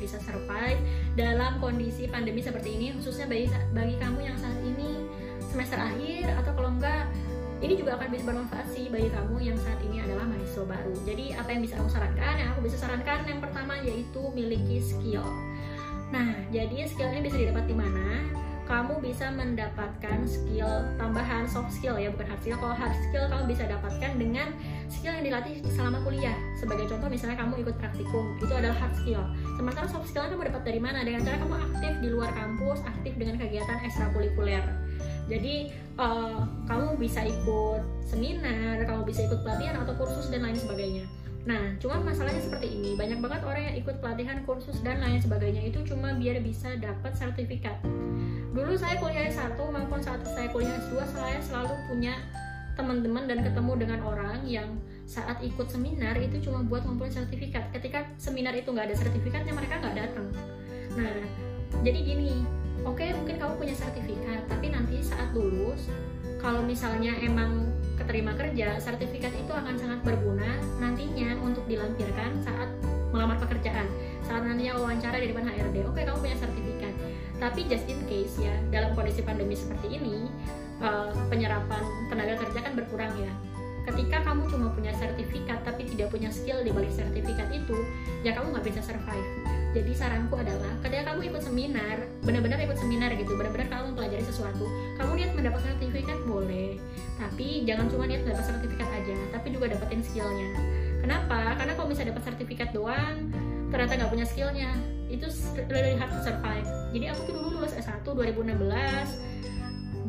bisa survive dalam kondisi pandemi seperti ini khususnya bagi bagi kamu yang saat ini semester akhir atau kalau enggak ini juga akan bisa bermanfaat sih bagi kamu yang saat ini adalah mahasiswa baru. Jadi apa yang bisa aku sarankan? Yang aku bisa sarankan yang pertama yaitu miliki skill. Nah, jadi skill ini bisa didapat di mana? Kamu bisa mendapatkan skill tambahan soft skill ya, bukan hard skill. Kalau hard skill kamu bisa dapatkan dengan skill yang dilatih selama kuliah. Sebagai contoh misalnya kamu ikut praktikum, itu adalah hard skill. Sementara soft skill kamu dapat dari mana? Dengan cara kamu aktif di luar kampus, aktif dengan kegiatan ekstrakurikuler. Jadi uh, kamu bisa ikut seminar kamu bisa ikut pelatihan atau kursus dan lain sebagainya. Nah cuma masalahnya seperti ini. Banyak banget orang yang ikut pelatihan kursus dan lain sebagainya. Itu cuma biar bisa dapat sertifikat. Dulu saya kuliah S1 maupun saat saya kuliah S2 saya selalu punya teman-teman dan ketemu dengan orang yang saat ikut seminar itu cuma buat ngumpulin sertifikat. Ketika seminar itu nggak ada sertifikatnya mereka nggak datang. Nah jadi gini oke okay, mungkin kamu punya sertifikat tapi nanti saat lulus kalau misalnya emang keterima kerja sertifikat itu akan sangat berguna nantinya untuk dilampirkan saat melamar pekerjaan saat nantinya wawancara di depan HRD oke okay, kamu punya sertifikat. Tapi just in case ya dalam kondisi pandemi seperti ini uh, penyerapan tenaga kerja kan berkurang ya. Ketika kamu cuma punya sertifikat tapi tidak punya skill di balik sertifikat itu ya kamu nggak bisa survive. Jadi saranku adalah ketika kamu ikut seminar benar-benar ikut seminar gitu benar-benar kamu mempelajari sesuatu kamu niat mendapat sertifikat boleh. Tapi jangan cuma niat mendapat sertifikat aja tapi juga dapetin skillnya. Kenapa? Karena kalau bisa dapat sertifikat doang ternyata nggak punya skillnya. Itu lebih hard survive. Jadi aku tuh dulu lulus S1 2016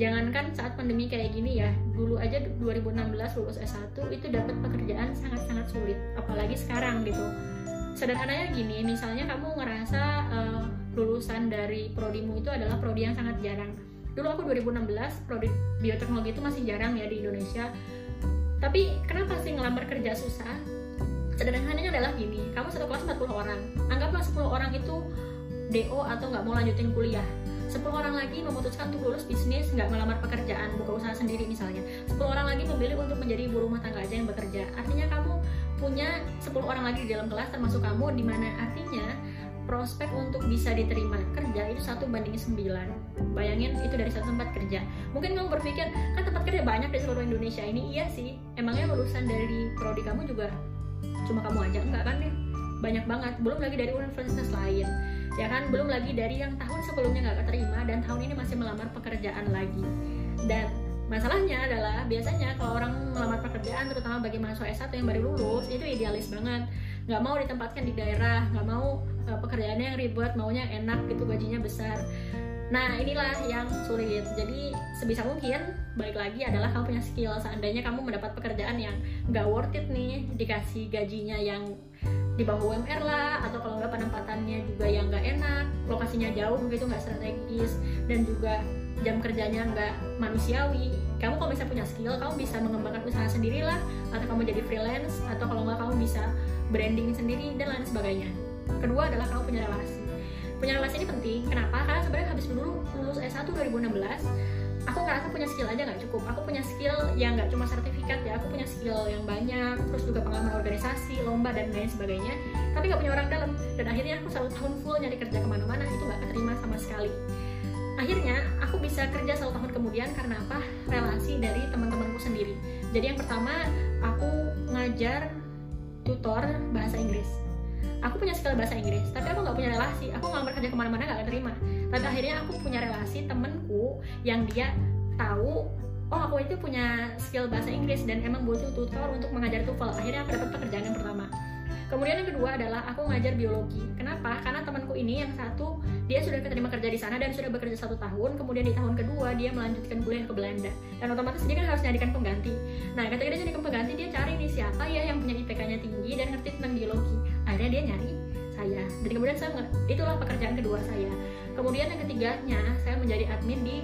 jangankan saat pandemi kayak gini ya dulu aja 2016 lulus S1 itu dapat pekerjaan sangat-sangat sulit apalagi sekarang gitu. Sederhananya gini misalnya kamu ngerasa uh, lulusan dari prodimu itu adalah prodi yang sangat jarang. Dulu aku 2016 prodi bioteknologi itu masih jarang ya di Indonesia. Tapi kenapa sih ngelamar kerja susah? Sederhananya adalah gini kamu satu kelas 40 orang. Anggaplah 10 orang itu DO atau nggak mau lanjutin kuliah 10 orang lagi memutuskan untuk lulus bisnis nggak melamar pekerjaan buka usaha sendiri misalnya. 10 orang lagi memilih untuk menjadi ibu rumah tangga aja yang bekerja. Artinya kamu punya 10 orang lagi di dalam kelas termasuk kamu di mana artinya prospek untuk bisa diterima kerja itu satu banding 9 bayangin itu dari satu tempat kerja. Mungkin kamu berpikir kan tempat kerja banyak di seluruh Indonesia ini. Iya sih emangnya lulusan dari prodi kamu juga cuma kamu aja? Enggak kan ya banyak banget. Belum lagi dari universitas lain ya kan belum lagi dari yang tahun sebelumnya nggak keterima dan tahun ini masih melamar pekerjaan lagi. Dan masalahnya adalah biasanya kalau orang melamar pekerjaan terutama bagi mahasiswa S1 yang baru lulus itu idealis banget. Nggak mau ditempatkan di daerah nggak mau uh, pekerjaannya yang ribet maunya enak gitu gajinya besar. Nah inilah yang sulit. Jadi sebisa mungkin balik lagi adalah kamu punya skill. Seandainya kamu mendapat pekerjaan yang nggak worth it nih dikasih gajinya yang di bawah UMR lah atau kalau nggak penempatannya juga yang nggak enak lokasinya jauh gitu nggak strategis dan juga jam kerjanya nggak manusiawi. Kamu kalau bisa punya skill kamu bisa mengembangkan usaha sendiri lah atau kamu jadi freelance atau kalau nggak kamu bisa branding sendiri dan lain sebagainya. Kedua adalah kamu punya relasi. Punya relasi ini penting. Kenapa? Karena sebenarnya habis dulu lulus S1 2016 aku ngerasa punya skill aja nggak cukup. Aku punya skill yang nggak cuma sertifikat ya aku punya skill yang banyak terus juga pengalaman organisasi lomba dan lain sebagainya tapi nggak punya orang dalam. Dan akhirnya aku satu tahun full nyari kerja ke mana-mana itu nggak keterima sama sekali. Akhirnya aku bisa kerja satu tahun kemudian karena apa? Relasi dari teman-temanku sendiri. Jadi yang pertama aku ngajar tutor bahasa Inggris. Aku punya skill bahasa Inggris tapi aku nggak punya relasi. Aku nggak kerja ke mana-mana nggak terima tapi akhirnya aku punya relasi temenku yang dia tahu oh aku itu punya skill bahasa Inggris dan emang butuh tutor untuk mengajar TOEFL akhirnya aku dapat pekerjaan yang pertama Kemudian yang kedua adalah aku ngajar biologi. Kenapa? Karena temanku ini yang satu dia sudah keterima kerja di sana dan sudah bekerja satu tahun. Kemudian di tahun kedua dia melanjutkan kuliah ke Belanda dan otomatis dia kan harus nyarikan pengganti. Nah ketika dia nyarikan pengganti dia cari nih siapa ya yang punya IPK-nya tinggi dan ngerti tentang biologi. Akhirnya dia nyari saya. Dan kemudian saya itulah pekerjaan kedua saya. Kemudian yang ketiganya saya menjadi admin di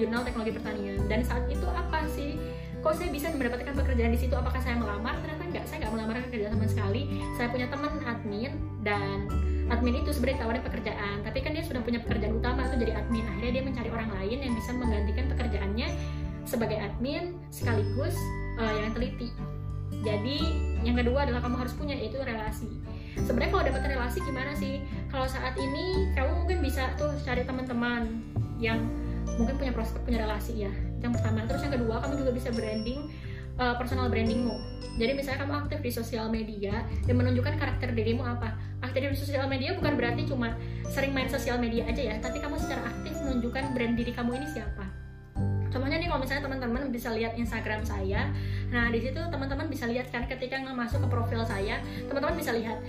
Jurnal Teknologi Pertanian. Dan saat itu apa sih? Kok saya bisa mendapatkan pekerjaan di situ? Apakah saya melamar? Ternyata enggak saya nggak melamar kerja sama sekali. Saya punya teman admin dan admin itu sebenarnya tawarin pekerjaan. Tapi kan dia sudah punya pekerjaan utama itu jadi admin. Akhirnya dia mencari orang lain yang bisa menggantikan pekerjaannya sebagai admin sekaligus uh, yang teliti. Jadi yang kedua adalah kamu harus punya yaitu relasi sebenarnya kalau dapat relasi gimana sih kalau saat ini kamu mungkin bisa tuh cari teman-teman yang mungkin punya prospek punya relasi ya yang pertama terus yang kedua kamu juga bisa branding uh, personal brandingmu. Jadi misalnya kamu aktif di sosial media dan menunjukkan karakter dirimu apa. Aktif di sosial media bukan berarti cuma sering main sosial media aja ya, tapi kamu secara aktif menunjukkan brand diri kamu ini siapa. Kalau misalnya teman-teman bisa lihat Instagram saya, nah di situ teman-teman bisa lihat kan ketika masuk ke profil saya, teman-teman bisa lihat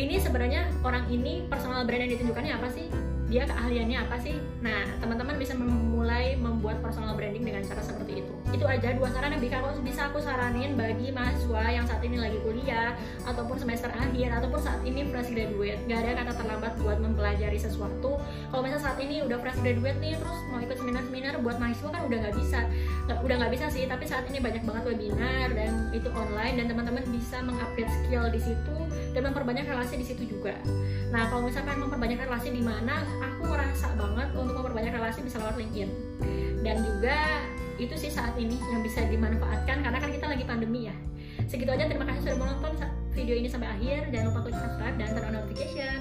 ini sebenarnya orang ini personal brand yang ditunjukkannya apa sih? Dia keahliannya apa sih? Nah teman-teman bisa memulai membuat personal branding dengan cara seperti itu. Itu aja dua saran yang bisa aku bisa aku saranin bagi mahasiswa yang saat ini lagi kuliah ataupun semester akhir ataupun saat ini fresh graduate. Gak ada kata terlambat buat mempelajari sesuatu. Kalau misalnya saat ini udah fresh graduate nih terus mau ikut seminar-seminar buat mahasiswa kan udah nggak bisa. Udah nggak bisa sih tapi saat ini banyak banget webinar dan itu online dan teman-teman bisa mengupdate skill di situ dan memperbanyak relasi di situ juga. Nah kalau misalnya memperbanyak relasi di mana aku ngerasa banget untuk memperbanyak relasi bisa lewat LinkedIn. Dan juga itu sih saat ini yang bisa dimanfaatkan karena kan kita lagi pandemi ya. Segitu aja terima kasih sudah menonton video ini sampai akhir. Jangan lupa klik subscribe dan turn on notification